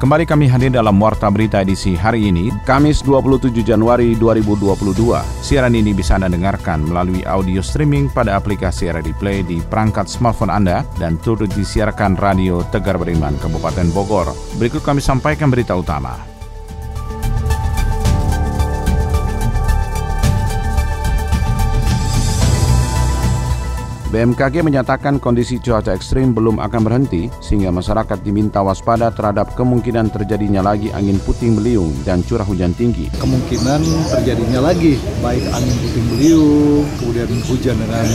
Kembali kami hadir dalam Warta Berita edisi hari ini, Kamis 27 Januari 2022. Siaran ini bisa Anda dengarkan melalui audio streaming pada aplikasi RRD Play di perangkat smartphone Anda dan turut disiarkan Radio Tegar Beriman, Kabupaten Bogor. Berikut kami sampaikan berita utama. BMKG menyatakan kondisi cuaca ekstrim belum akan berhenti sehingga masyarakat diminta waspada terhadap kemungkinan terjadinya lagi angin puting beliung dan curah hujan tinggi. Kemungkinan terjadinya lagi baik angin puting beliung, kemudian hujan dengan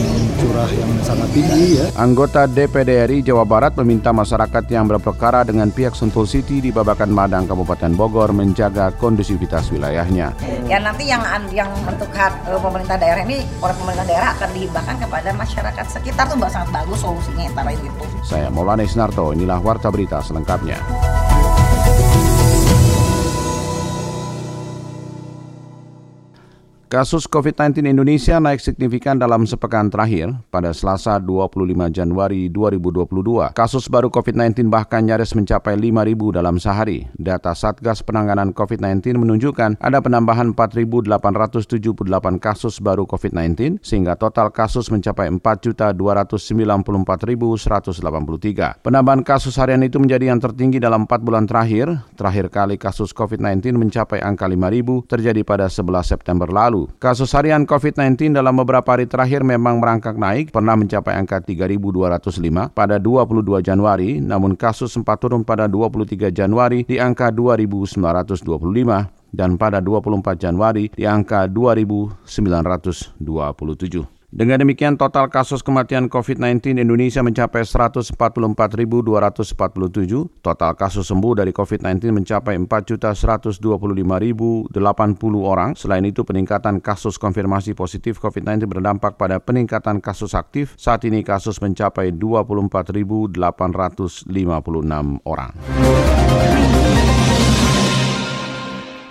curah yang sangat tinggi ya. Anggota DPD RI Jawa Barat meminta masyarakat yang berperkara dengan pihak Sentul City di Babakan Madang Kabupaten Bogor menjaga kondusivitas wilayahnya. Ya nanti yang yang menentukan uh, pemerintah daerah ini oleh pemerintah daerah akan dihibahkan kepada masyarakat masyarakat sekitar tuh sangat bagus solusinya antara itu. Saya Maulana Isnarto, inilah Warta Berita selengkapnya. Kasus COVID-19 Indonesia naik signifikan dalam sepekan terakhir. Pada Selasa 25 Januari 2022, kasus baru COVID-19 bahkan nyaris mencapai 5.000 dalam sehari. Data Satgas Penanganan COVID-19 menunjukkan ada penambahan 4.878 kasus baru COVID-19 sehingga total kasus mencapai 4.294.183. Penambahan kasus harian itu menjadi yang tertinggi dalam 4 bulan terakhir. Terakhir kali kasus COVID-19 mencapai angka 5.000 terjadi pada 11 September lalu. Kasus harian COVID-19 dalam beberapa hari terakhir memang merangkak naik, pernah mencapai angka 3.205 pada 22 Januari, namun kasus sempat turun pada 23 Januari di angka 2.925 dan pada 24 Januari di angka 2.927. Dengan demikian total kasus kematian COVID-19 Indonesia mencapai 144.247, total kasus sembuh dari COVID-19 mencapai 4.125.080 orang. Selain itu peningkatan kasus konfirmasi positif COVID-19 berdampak pada peningkatan kasus aktif. Saat ini kasus mencapai 24.856 orang.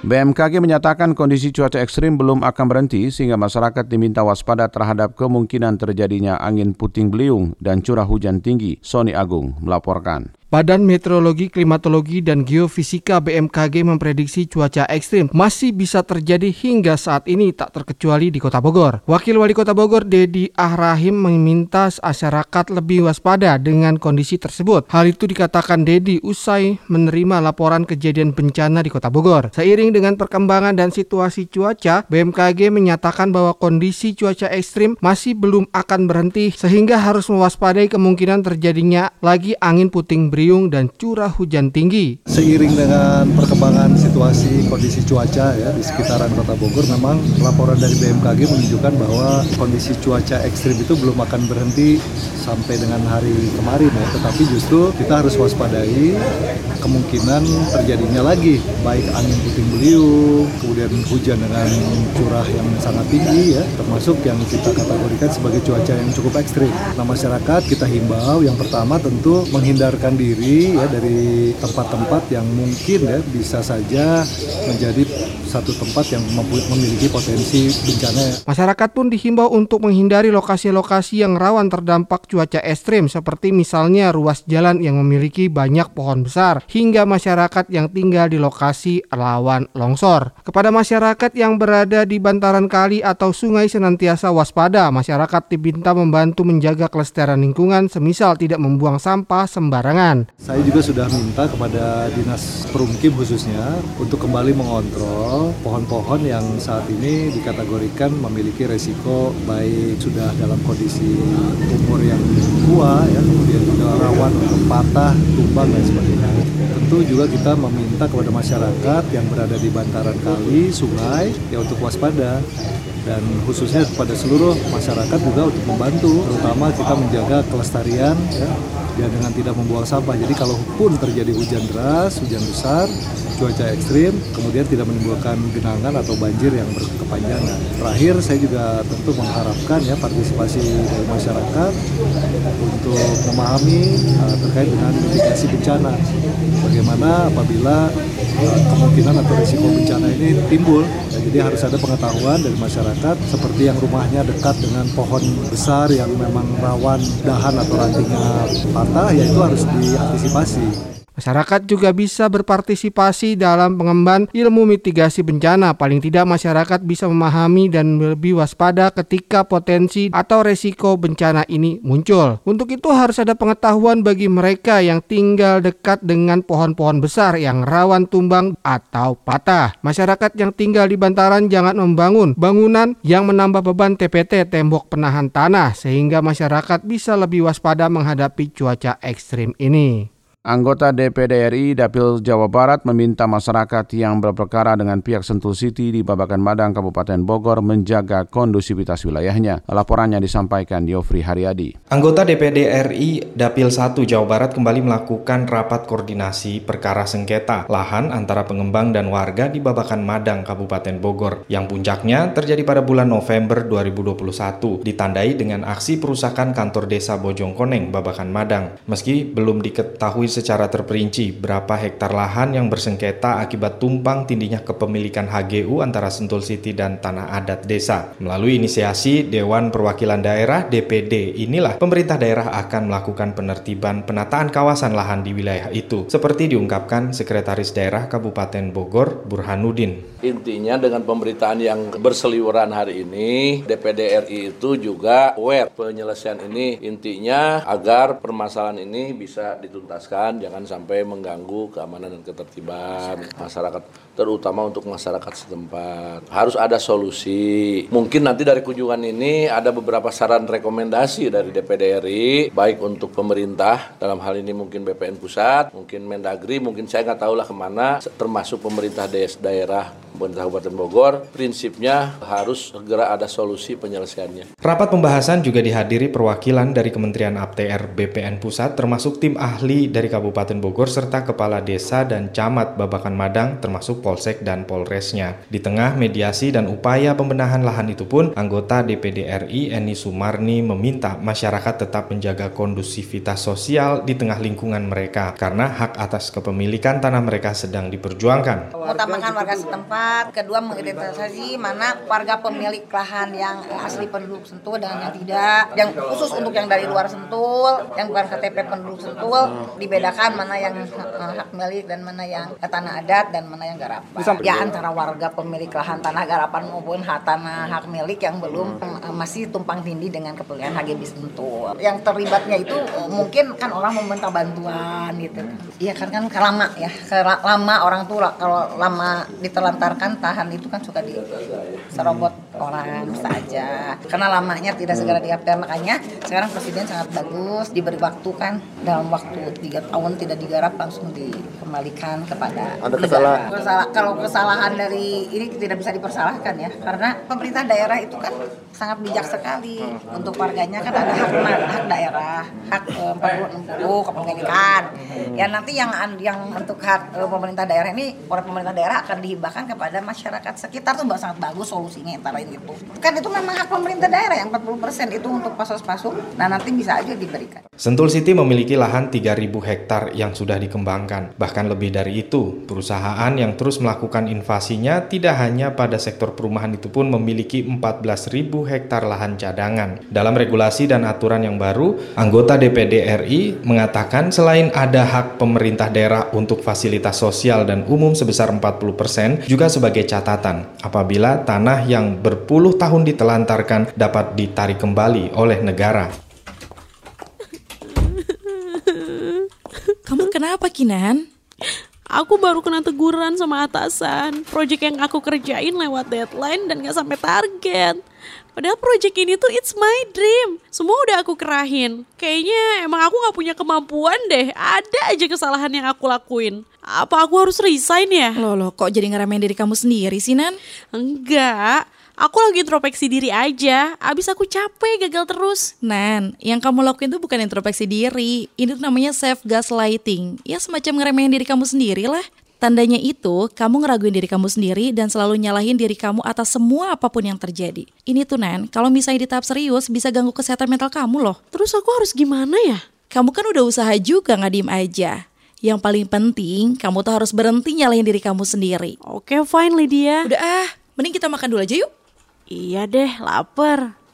BMKG menyatakan kondisi cuaca ekstrim belum akan berhenti sehingga masyarakat diminta waspada terhadap kemungkinan terjadinya angin puting beliung dan curah hujan tinggi. Sony Agung melaporkan. Badan Meteorologi, Klimatologi, dan Geofisika BMKG memprediksi cuaca ekstrim masih bisa terjadi hingga saat ini tak terkecuali di Kota Bogor. Wakil Wali Kota Bogor Dedi Ahrahim meminta masyarakat lebih waspada dengan kondisi tersebut. Hal itu dikatakan Dedi usai menerima laporan kejadian bencana di Kota Bogor. Seiring dengan perkembangan dan situasi cuaca, BMKG menyatakan bahwa kondisi cuaca ekstrim masih belum akan berhenti sehingga harus mewaspadai kemungkinan terjadinya lagi angin puting beliung beriung dan curah hujan tinggi. Seiring dengan perkembangan situasi kondisi cuaca ya di sekitaran Kota Bogor, memang laporan dari BMKG menunjukkan bahwa kondisi cuaca ekstrim itu belum akan berhenti sampai dengan hari kemarin ya, tetapi justru kita harus waspadai kemungkinan terjadinya lagi baik angin puting beliung, kemudian hujan dengan curah yang sangat tinggi ya, termasuk yang kita kategorikan sebagai cuaca yang cukup ekstrim. Nah masyarakat kita himbau yang pertama tentu menghindarkan diri diri ya dari tempat-tempat yang mungkin ya bisa saja menjadi satu tempat yang memiliki potensi bencana. Masyarakat pun dihimbau untuk menghindari lokasi-lokasi yang rawan terdampak cuaca ekstrim seperti misalnya ruas jalan yang memiliki banyak pohon besar hingga masyarakat yang tinggal di lokasi rawan longsor. Kepada masyarakat yang berada di bantaran kali atau sungai senantiasa waspada. Masyarakat diminta membantu menjaga kelestarian lingkungan semisal tidak membuang sampah sembarangan. Saya juga sudah minta kepada Dinas Perumkim khususnya untuk kembali mengontrol pohon-pohon yang saat ini dikategorikan memiliki resiko baik sudah dalam kondisi umur yang tua ya kemudian juga rawan untuk patah, tumbang dan sebagainya. Tentu juga kita meminta kepada masyarakat yang berada di bantaran kali, sungai ya untuk waspada. Dan khususnya kepada seluruh masyarakat juga untuk membantu terutama kita menjaga kelestarian ya, ya dengan tidak membuang sampah. Jadi kalaupun terjadi hujan deras hujan besar cuaca ekstrim, kemudian tidak menimbulkan genangan atau banjir yang berkepanjangan. Terakhir, saya juga tentu mengharapkan ya partisipasi dari masyarakat untuk memahami uh, terkait dengan mitigasi bencana. Bagaimana apabila uh, kemungkinan atau risiko bencana ini timbul. Nah, jadi harus ada pengetahuan dari masyarakat seperti yang rumahnya dekat dengan pohon besar yang memang rawan dahan atau rantingnya patah, ya itu harus diantisipasi. Masyarakat juga bisa berpartisipasi dalam pengemban ilmu mitigasi bencana. Paling tidak masyarakat bisa memahami dan lebih waspada ketika potensi atau resiko bencana ini muncul. Untuk itu harus ada pengetahuan bagi mereka yang tinggal dekat dengan pohon-pohon besar yang rawan tumbang atau patah. Masyarakat yang tinggal di bantaran jangan membangun bangunan yang menambah beban TPT tembok penahan tanah sehingga masyarakat bisa lebih waspada menghadapi cuaca ekstrim ini. Anggota DPD RI Dapil Jawa Barat meminta masyarakat yang berperkara dengan pihak Sentul City di Babakan Madang, Kabupaten Bogor menjaga kondusivitas wilayahnya. Laporannya disampaikan Yofri Haryadi. Anggota DPD RI Dapil 1 Jawa Barat kembali melakukan rapat koordinasi perkara sengketa lahan antara pengembang dan warga di Babakan Madang, Kabupaten Bogor, yang puncaknya terjadi pada bulan November 2021, ditandai dengan aksi perusakan kantor desa Bojongkoneng, Babakan Madang. Meski belum diketahui secara terperinci berapa hektar lahan yang bersengketa akibat tumpang tindihnya kepemilikan HGU antara Sentul City dan tanah adat desa. Melalui inisiasi Dewan Perwakilan Daerah DPD inilah pemerintah daerah akan melakukan penertiban penataan kawasan lahan di wilayah itu, seperti diungkapkan Sekretaris Daerah Kabupaten Bogor Burhanuddin. Intinya dengan pemberitaan yang berseliweran hari ini, DPD RI itu juga aware penyelesaian ini intinya agar permasalahan ini bisa dituntaskan jangan sampai mengganggu keamanan dan ketertiban masyarakat, masyarakat terutama untuk masyarakat setempat. Harus ada solusi. Mungkin nanti dari kunjungan ini ada beberapa saran rekomendasi dari DPD RI, baik untuk pemerintah, dalam hal ini mungkin BPN Pusat, mungkin Mendagri, mungkin saya nggak tahu lah ke mana, termasuk pemerintah daerah Kabupaten Bogor, prinsipnya harus segera ada solusi penyelesaiannya. Rapat pembahasan juga dihadiri perwakilan dari Kementerian APTR BPN Pusat, termasuk tim ahli dari Kabupaten Bogor serta kepala desa dan camat Babakan Madang, termasuk Polsek dan Polresnya. Di tengah mediasi dan upaya pembenahan lahan itu pun, anggota DPD RI Eni Sumarni meminta masyarakat tetap menjaga kondusivitas sosial di tengah lingkungan mereka karena hak atas kepemilikan tanah mereka sedang diperjuangkan. Utamakan warga setempat tempat, kedua mengidentifikasi mana warga pemilik lahan yang asli penduduk Sentul dan yang tidak, yang khusus untuk yang dari luar Sentul, yang bukan KTP penduduk Sentul, dibedakan mana yang uh, hak milik dan mana yang tanah adat dan mana yang garapan. Ya antara warga pemilik lahan tanah garapan maupun hak tanah hak milik yang belum uh, masih tumpang tindih dengan kepemilikan HGB Sentul. Yang terlibatnya itu uh, mungkin kan orang meminta bantuan gitu. Iya kan kan lama ya, lama orang tuh kalau lama ditelantar kan tahan itu kan suka di serobot orang saja. Karena lamanya tidak segera diupdate makanya sekarang presiden sangat bagus diberi waktu kan. Dalam waktu tiga tahun tidak digarap langsung dikembalikan kepada ada kesalahan. Kesalah, kalau kesalahan dari ini tidak bisa dipersalahkan ya. Karena pemerintah daerah itu kan sangat bijak sekali. Untuk warganya kan ada hak hak daerah hak eh, empat puluh kepemilikan ya nanti yang yang untuk hak eh, pemerintah daerah ini oleh pemerintah daerah akan dihibahkan kepada masyarakat sekitar tuh sangat bagus solusinya antara itu. Kan itu memang hak pemerintah daerah yang 40% itu untuk pasos-pasung nah nanti bisa aja diberikan. Sentul City memiliki lahan 3000 hektar yang sudah dikembangkan. Bahkan lebih dari itu perusahaan yang terus melakukan invasinya tidak hanya pada sektor perumahan itu pun memiliki 14.000 hektar lahan cadangan. Dalam regulasi dan aturan yang baru anggota DPD RI mengatakan selain ada hak pemerintah daerah untuk fasilitas sosial dan umum sebesar 40% juga sebagai catatan apabila tanah yang berpuluh tahun ditelantarkan dapat ditarik kembali oleh negara. Kamu kenapa Kinan? Aku baru kena teguran sama atasan. Project yang aku kerjain lewat deadline dan gak sampai target. Padahal project ini tuh it's my dream. Semua udah aku kerahin. Kayaknya emang aku gak punya kemampuan deh. Ada aja kesalahan yang aku lakuin. Apa aku harus resign ya? Loh, loh kok jadi ngeremehin diri kamu sendiri sih, Nan? Enggak. Aku lagi introspeksi diri aja. Abis aku capek gagal terus. Nan, yang kamu lakuin tuh bukan introspeksi diri. Ini tuh namanya self gaslighting. Ya semacam ngeremehin diri kamu sendiri lah. Tandanya itu, kamu ngeraguin diri kamu sendiri dan selalu nyalahin diri kamu atas semua apa pun yang terjadi. Ini tuh, Nan, kalau misalnya di tahap serius bisa ganggu kesehatan mental kamu loh. Terus aku harus gimana ya? Kamu kan udah usaha juga nggak diem aja. Yang paling penting, kamu tuh harus berhenti nyalahin diri kamu sendiri. Oke, fine Lydia. Udah ah, mending kita makan dulu aja yuk. Iya deh, lapar.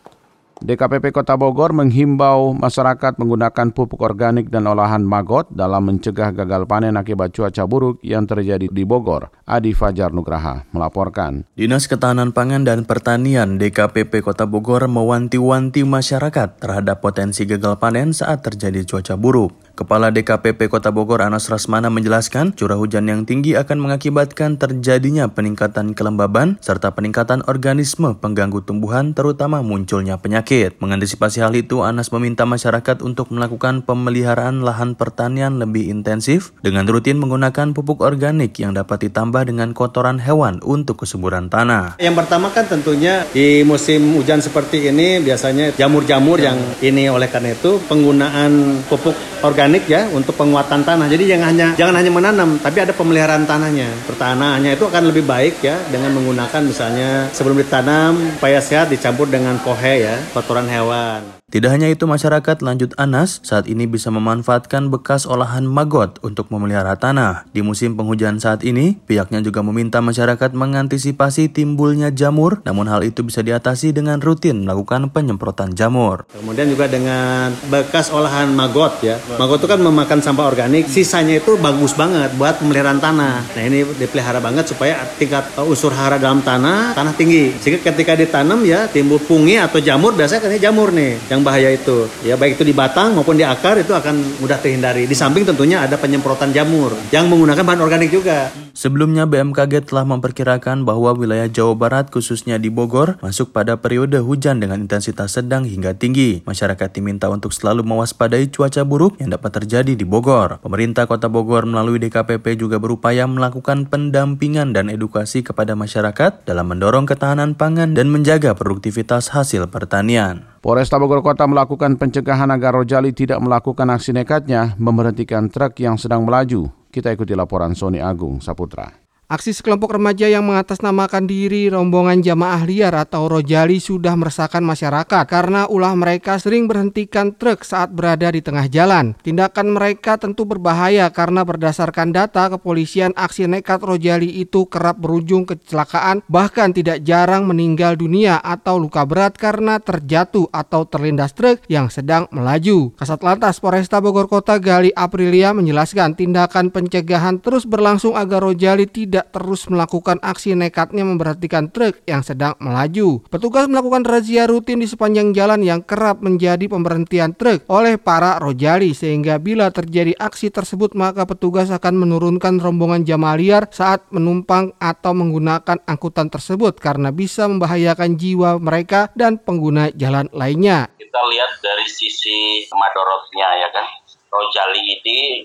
DKPP Kota Bogor menghimbau masyarakat menggunakan pupuk organik dan olahan magot dalam mencegah gagal panen akibat cuaca buruk yang terjadi di Bogor. Adi Fajar Nugraha melaporkan. Dinas Ketahanan Pangan dan Pertanian DKPP Kota Bogor mewanti-wanti masyarakat terhadap potensi gagal panen saat terjadi cuaca buruk. Kepala DKPP Kota Bogor Anas Rasmana menjelaskan, curah hujan yang tinggi akan mengakibatkan terjadinya peningkatan kelembaban serta peningkatan organisme pengganggu tumbuhan terutama munculnya penyakit. Mengantisipasi hal itu, Anas meminta masyarakat untuk melakukan pemeliharaan lahan pertanian lebih intensif dengan rutin menggunakan pupuk organik yang dapat ditambah dengan kotoran hewan untuk kesuburan tanah. Yang pertama kan tentunya di musim hujan seperti ini biasanya jamur-jamur yang ini oleh karena itu penggunaan pupuk organik organik ya untuk penguatan tanah. Jadi jangan hanya jangan hanya menanam, tapi ada pemeliharaan tanahnya. Pertanahannya itu akan lebih baik ya dengan menggunakan misalnya sebelum ditanam supaya sehat dicampur dengan kohe ya, kotoran hewan. Tidak hanya itu, masyarakat lanjut Anas saat ini bisa memanfaatkan bekas olahan magot untuk memelihara tanah. Di musim penghujan saat ini, pihaknya juga meminta masyarakat mengantisipasi timbulnya jamur, namun hal itu bisa diatasi dengan rutin melakukan penyemprotan jamur. Kemudian juga dengan bekas olahan magot ya. Magot itu kan memakan sampah organik, sisanya itu bagus banget buat pemeliharaan tanah. Nah ini dipelihara banget supaya tingkat unsur hara dalam tanah, tanah tinggi. Sehingga ketika ditanam ya timbul pungi atau jamur, biasanya kan jamur nih yang yang bahaya itu. Ya baik itu di batang maupun di akar itu akan mudah terhindari. Di samping tentunya ada penyemprotan jamur yang menggunakan bahan organik juga. Sebelumnya BMKG telah memperkirakan bahwa wilayah Jawa Barat khususnya di Bogor masuk pada periode hujan dengan intensitas sedang hingga tinggi. Masyarakat diminta untuk selalu mewaspadai cuaca buruk yang dapat terjadi di Bogor. Pemerintah Kota Bogor melalui DKPP juga berupaya melakukan pendampingan dan edukasi kepada masyarakat dalam mendorong ketahanan pangan dan menjaga produktivitas hasil pertanian. Polresta Bogor Kota melakukan pencegahan agar Rojali tidak melakukan aksi nekatnya memberhentikan truk yang sedang melaju. Kita ikuti laporan Sony Agung Saputra. Aksi sekelompok remaja yang mengatasnamakan diri rombongan jamaah liar atau rojali sudah meresahkan masyarakat karena ulah mereka sering berhentikan truk saat berada di tengah jalan. Tindakan mereka tentu berbahaya karena berdasarkan data kepolisian aksi nekat rojali itu kerap berujung kecelakaan bahkan tidak jarang meninggal dunia atau luka berat karena terjatuh atau terlindas truk yang sedang melaju. Kasat Lantas Polresta Bogor Kota Gali Aprilia menjelaskan tindakan pencegahan terus berlangsung agar rojali tidak tidak terus melakukan aksi nekatnya memperhatikan truk yang sedang melaju. Petugas melakukan razia rutin di sepanjang jalan yang kerap menjadi pemberhentian truk oleh para rojali sehingga bila terjadi aksi tersebut maka petugas akan menurunkan rombongan jamaah liar saat menumpang atau menggunakan angkutan tersebut karena bisa membahayakan jiwa mereka dan pengguna jalan lainnya. Kita lihat dari sisi madorotnya ya kan. Rojali ini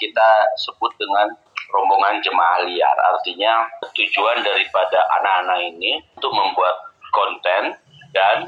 kita sebut dengan rombongan jemaah liar. Artinya tujuan daripada anak-anak ini untuk membuat konten dan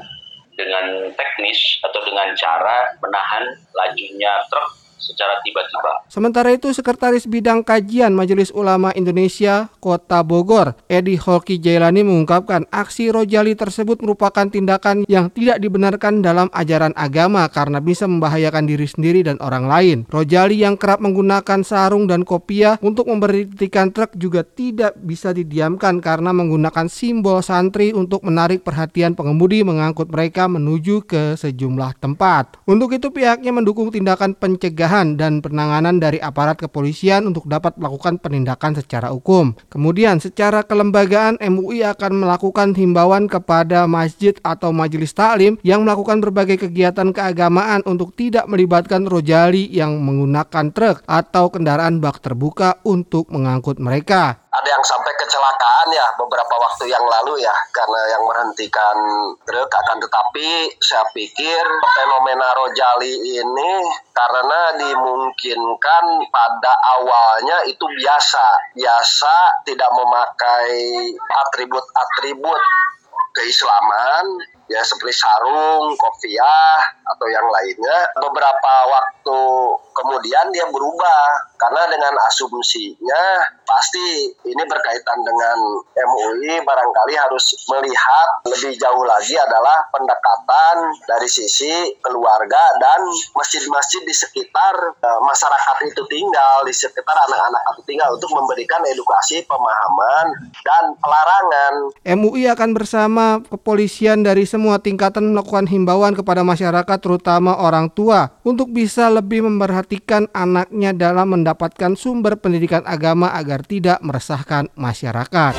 dengan teknis atau dengan cara menahan lajunya truk secara tiba-tiba. Sementara itu, Sekretaris Bidang Kajian Majelis Ulama Indonesia Kota Bogor, Edi Holki Jailani mengungkapkan aksi Rojali tersebut merupakan tindakan yang tidak dibenarkan dalam ajaran agama karena bisa membahayakan diri sendiri dan orang lain. Rojali yang kerap menggunakan sarung dan kopiah untuk memberhentikan truk juga tidak bisa didiamkan karena menggunakan simbol santri untuk menarik perhatian pengemudi mengangkut mereka menuju ke sejumlah tempat. Untuk itu pihaknya mendukung tindakan pencegahan pencegahan dan penanganan dari aparat kepolisian untuk dapat melakukan penindakan secara hukum. Kemudian secara kelembagaan MUI akan melakukan himbauan kepada masjid atau majelis taklim yang melakukan berbagai kegiatan keagamaan untuk tidak melibatkan rojali yang menggunakan truk atau kendaraan bak terbuka untuk mengangkut mereka ada yang sampai kecelakaan ya beberapa waktu yang lalu ya karena yang menghentikan truk akan tetapi saya pikir fenomena Rojali ini karena dimungkinkan pada awalnya itu biasa. Biasa tidak memakai atribut-atribut keislaman ya seperti sarung, kopiah atau yang lainnya beberapa waktu kemudian dia berubah karena dengan asumsinya pasti ini berkaitan dengan MUI barangkali harus melihat lebih jauh lagi adalah pendekatan dari sisi keluarga dan masjid-masjid di sekitar e, masyarakat itu tinggal di sekitar anak-anak itu tinggal untuk memberikan edukasi pemahaman dan pelarangan. MUI akan bersama kepolisian dari semua tingkatan melakukan himbauan kepada masyarakat terutama orang tua untuk bisa lebih memperhatikan anaknya dalam mendapatkan sumber pendidikan agama agar tidak meresahkan masyarakat.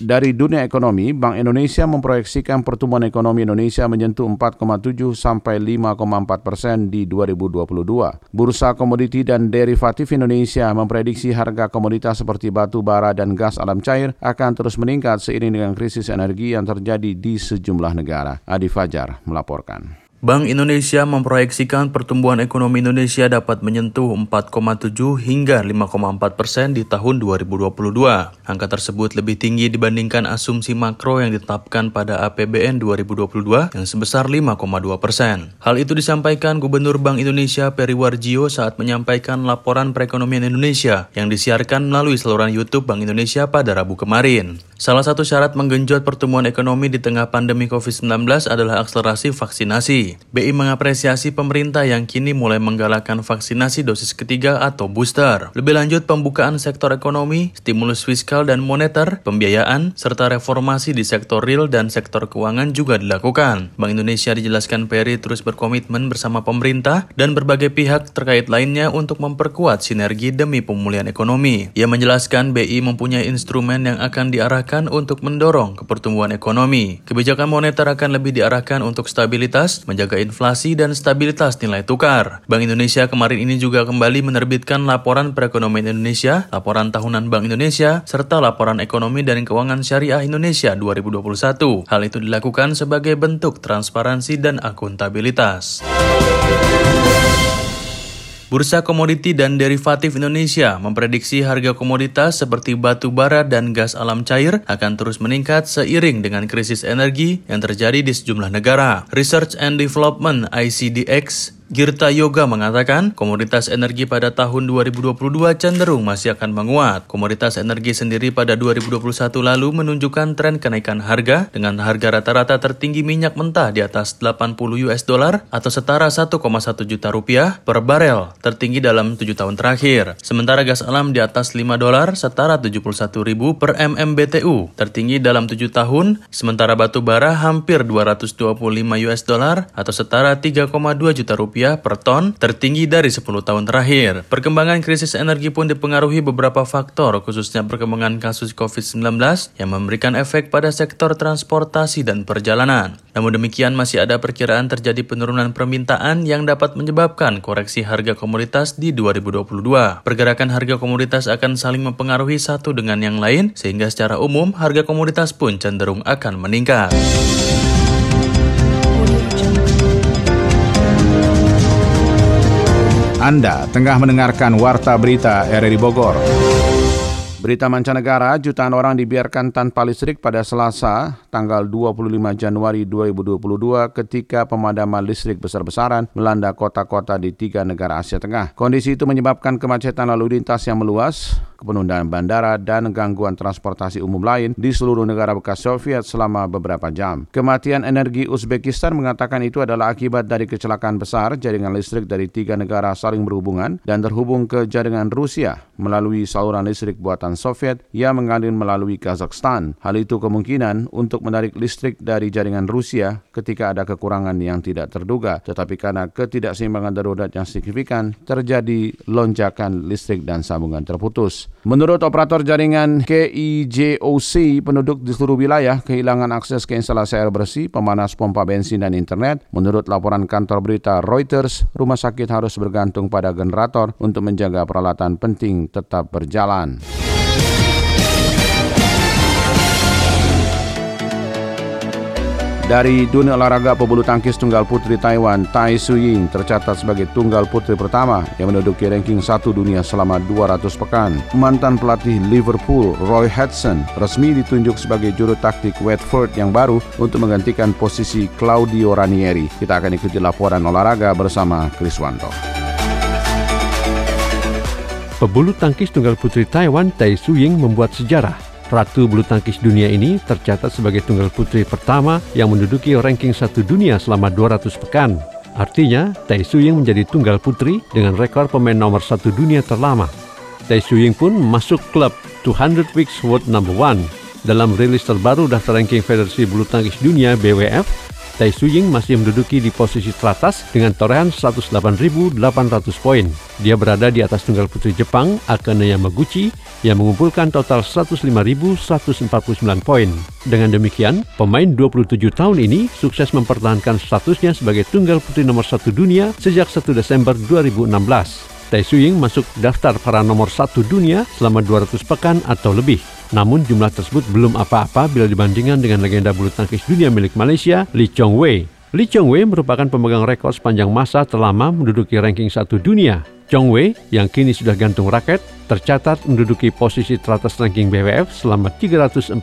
Dari dunia ekonomi, Bank Indonesia memproyeksikan pertumbuhan ekonomi Indonesia menyentuh 4,7 sampai 5,4 persen di 2022. Bursa komoditi dan derivatif Indonesia memprediksi harga komoditas seperti batu bara dan gas alam cair akan terus meningkat seiring dengan krisis energi yang terjadi di sejumlah negara. Adi Fajar melaporkan. Bank Indonesia memproyeksikan pertumbuhan ekonomi Indonesia dapat menyentuh 4,7 hingga 5,4 persen di tahun 2022. Angka tersebut lebih tinggi dibandingkan asumsi makro yang ditetapkan pada APBN 2022 yang sebesar 5,2 persen. Hal itu disampaikan Gubernur Bank Indonesia Peri Warjio saat menyampaikan laporan perekonomian Indonesia yang disiarkan melalui saluran YouTube Bank Indonesia pada Rabu kemarin. Salah satu syarat menggenjot pertumbuhan ekonomi di tengah pandemi COVID-19 adalah akselerasi vaksinasi. BI mengapresiasi pemerintah yang kini mulai menggalakkan vaksinasi dosis ketiga atau booster. Lebih lanjut, pembukaan sektor ekonomi, stimulus fiskal dan moneter, pembiayaan, serta reformasi di sektor real dan sektor keuangan juga dilakukan. Bank Indonesia dijelaskan Peri terus berkomitmen bersama pemerintah dan berbagai pihak terkait lainnya untuk memperkuat sinergi demi pemulihan ekonomi. Ia menjelaskan BI mempunyai instrumen yang akan diarahkan untuk mendorong kepertumbuhan ekonomi. Kebijakan moneter akan lebih diarahkan untuk stabilitas, menjaga inflasi dan stabilitas nilai tukar. Bank Indonesia kemarin ini juga kembali menerbitkan laporan perekonomian Indonesia, laporan tahunan Bank Indonesia, serta laporan ekonomi dan keuangan syariah Indonesia 2021. Hal itu dilakukan sebagai bentuk transparansi dan akuntabilitas. Bursa Komoditi dan Derivatif Indonesia memprediksi harga komoditas seperti batu bara dan gas alam cair akan terus meningkat seiring dengan krisis energi yang terjadi di sejumlah negara. Research and Development ICDX Girta Yoga mengatakan komoditas energi pada tahun 2022 cenderung masih akan menguat. Komoditas energi sendiri pada 2021 lalu menunjukkan tren kenaikan harga dengan harga rata-rata tertinggi minyak mentah di atas 80 US dollar atau setara 1,1 juta rupiah per barel, tertinggi dalam 7 tahun terakhir. Sementara gas alam di atas 5 dolar setara 71 ribu per MMBTU, tertinggi dalam 7 tahun, sementara batu bara hampir 225 US dollar atau setara 3,2 juta rupiah rupiah per ton, tertinggi dari 10 tahun terakhir. Perkembangan krisis energi pun dipengaruhi beberapa faktor, khususnya perkembangan kasus COVID-19 yang memberikan efek pada sektor transportasi dan perjalanan. Namun demikian masih ada perkiraan terjadi penurunan permintaan yang dapat menyebabkan koreksi harga komoditas di 2022. Pergerakan harga komoditas akan saling mempengaruhi satu dengan yang lain, sehingga secara umum harga komoditas pun cenderung akan meningkat. Anda tengah mendengarkan Warta Berita RRI Bogor. Berita mancanegara, jutaan orang dibiarkan tanpa listrik pada Selasa, tanggal 25 Januari 2022 ketika pemadaman listrik besar-besaran melanda kota-kota di tiga negara Asia Tengah. Kondisi itu menyebabkan kemacetan lalu lintas yang meluas, penundaan bandara, dan gangguan transportasi umum lain di seluruh negara bekas Soviet selama beberapa jam. Kematian energi Uzbekistan mengatakan itu adalah akibat dari kecelakaan besar jaringan listrik dari tiga negara saling berhubungan dan terhubung ke jaringan Rusia melalui saluran listrik buatan Soviet yang mengalir melalui Kazakhstan. Hal itu kemungkinan untuk menarik listrik dari jaringan Rusia ketika ada kekurangan yang tidak terduga, tetapi karena ketidakseimbangan darurat yang signifikan, terjadi lonjakan listrik dan sambungan terputus. Menurut operator jaringan KIJOC, penduduk di seluruh wilayah kehilangan akses ke instalasi air bersih, pemanas pompa bensin dan internet. Menurut laporan kantor berita Reuters, rumah sakit harus bergantung pada generator untuk menjaga peralatan penting tetap berjalan. Dari dunia olahraga pebulu tangkis tunggal putri Taiwan, Tai Suying tercatat sebagai tunggal putri pertama yang menduduki ranking satu dunia selama 200 pekan. Mantan pelatih Liverpool, Roy Hodgson, resmi ditunjuk sebagai juru taktik Watford yang baru untuk menggantikan posisi Claudio Ranieri. Kita akan ikuti laporan olahraga bersama Chris Wanto. Pebulu tangkis tunggal putri Taiwan, Tai Suying membuat sejarah Ratu bulu tangkis dunia ini tercatat sebagai tunggal putri pertama yang menduduki ranking satu dunia selama 200 pekan. Artinya, Tai Suying menjadi tunggal putri dengan rekor pemain nomor satu dunia terlama. Tai Suying pun masuk klub 200 Weeks World Number One. Dalam rilis terbaru daftar ranking Federasi Bulu Tangkis Dunia BWF, Tai Suying masih menduduki di posisi teratas dengan torehan 108.800 poin. Dia berada di atas tunggal putri Jepang Akane Yamaguchi yang mengumpulkan total 105.149 poin. Dengan demikian, pemain 27 tahun ini sukses mempertahankan statusnya sebagai tunggal putri nomor satu dunia sejak 1 Desember 2016. Tai Suying masuk daftar para nomor satu dunia selama 200 pekan atau lebih. Namun jumlah tersebut belum apa-apa bila dibandingkan dengan legenda bulu tangkis dunia milik Malaysia, Lee Chong Wei. Lee Chong Wei merupakan pemegang rekor sepanjang masa terlama menduduki ranking satu dunia. Chong Wei, yang kini sudah gantung raket, tercatat menduduki posisi teratas ranking BWF selama 348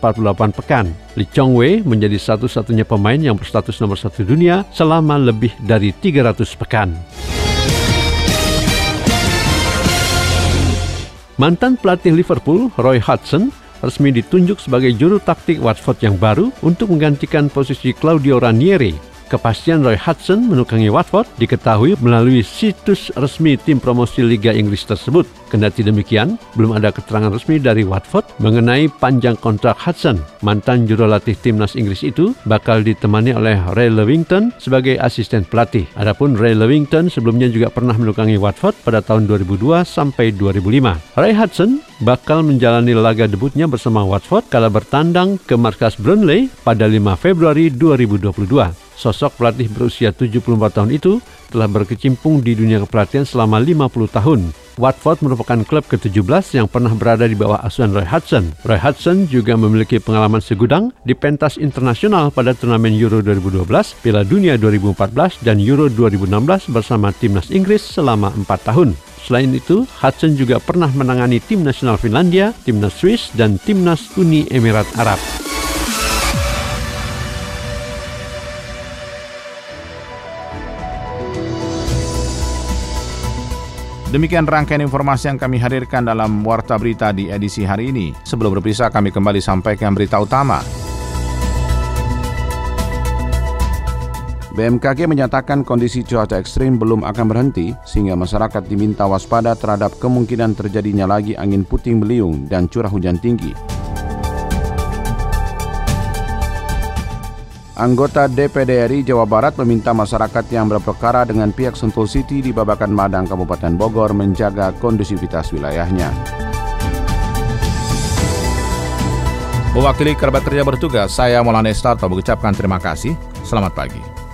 pekan. Lee Chong Wei menjadi satu-satunya pemain yang berstatus nomor satu dunia selama lebih dari 300 pekan. Mantan pelatih Liverpool, Roy Hodgson, resmi ditunjuk sebagai juru taktik Watford yang baru untuk menggantikan posisi Claudio Ranieri Kepastian Roy Hudson menukangi Watford diketahui melalui situs resmi tim promosi Liga Inggris tersebut. Kendati demikian, belum ada keterangan resmi dari Watford mengenai panjang kontrak Hudson. Mantan juru latih timnas Inggris itu bakal ditemani oleh Ray Lewington sebagai asisten pelatih. Adapun Ray Lewington sebelumnya juga pernah menukangi Watford pada tahun 2002 sampai 2005. Ray Hudson bakal menjalani laga debutnya bersama Watford kala bertandang ke markas Burnley pada 5 Februari 2022. Sosok pelatih berusia 74 tahun itu telah berkecimpung di dunia kepelatihan selama 50 tahun. Watford merupakan klub ke-17 yang pernah berada di bawah asuhan Roy Hudson. Roy Hudson juga memiliki pengalaman segudang di pentas internasional pada turnamen Euro 2012, Piala Dunia 2014, dan Euro 2016 bersama timnas Inggris selama 4 tahun. Selain itu, Hudson juga pernah menangani tim nasional Finlandia, timnas Swiss, dan timnas Uni Emirat Arab. Demikian rangkaian informasi yang kami hadirkan dalam Warta Berita di edisi hari ini. Sebelum berpisah, kami kembali sampaikan berita utama. BMKG menyatakan kondisi cuaca ekstrim belum akan berhenti, sehingga masyarakat diminta waspada terhadap kemungkinan terjadinya lagi angin puting beliung dan curah hujan tinggi. Anggota DPD RI Jawa Barat meminta masyarakat yang berperkara dengan pihak Sentul City di Babakan Madang, Kabupaten Bogor menjaga kondusivitas wilayahnya. Mewakili kerabat kerja bertugas, saya Maulana Estarto mengucapkan terima kasih. Selamat pagi.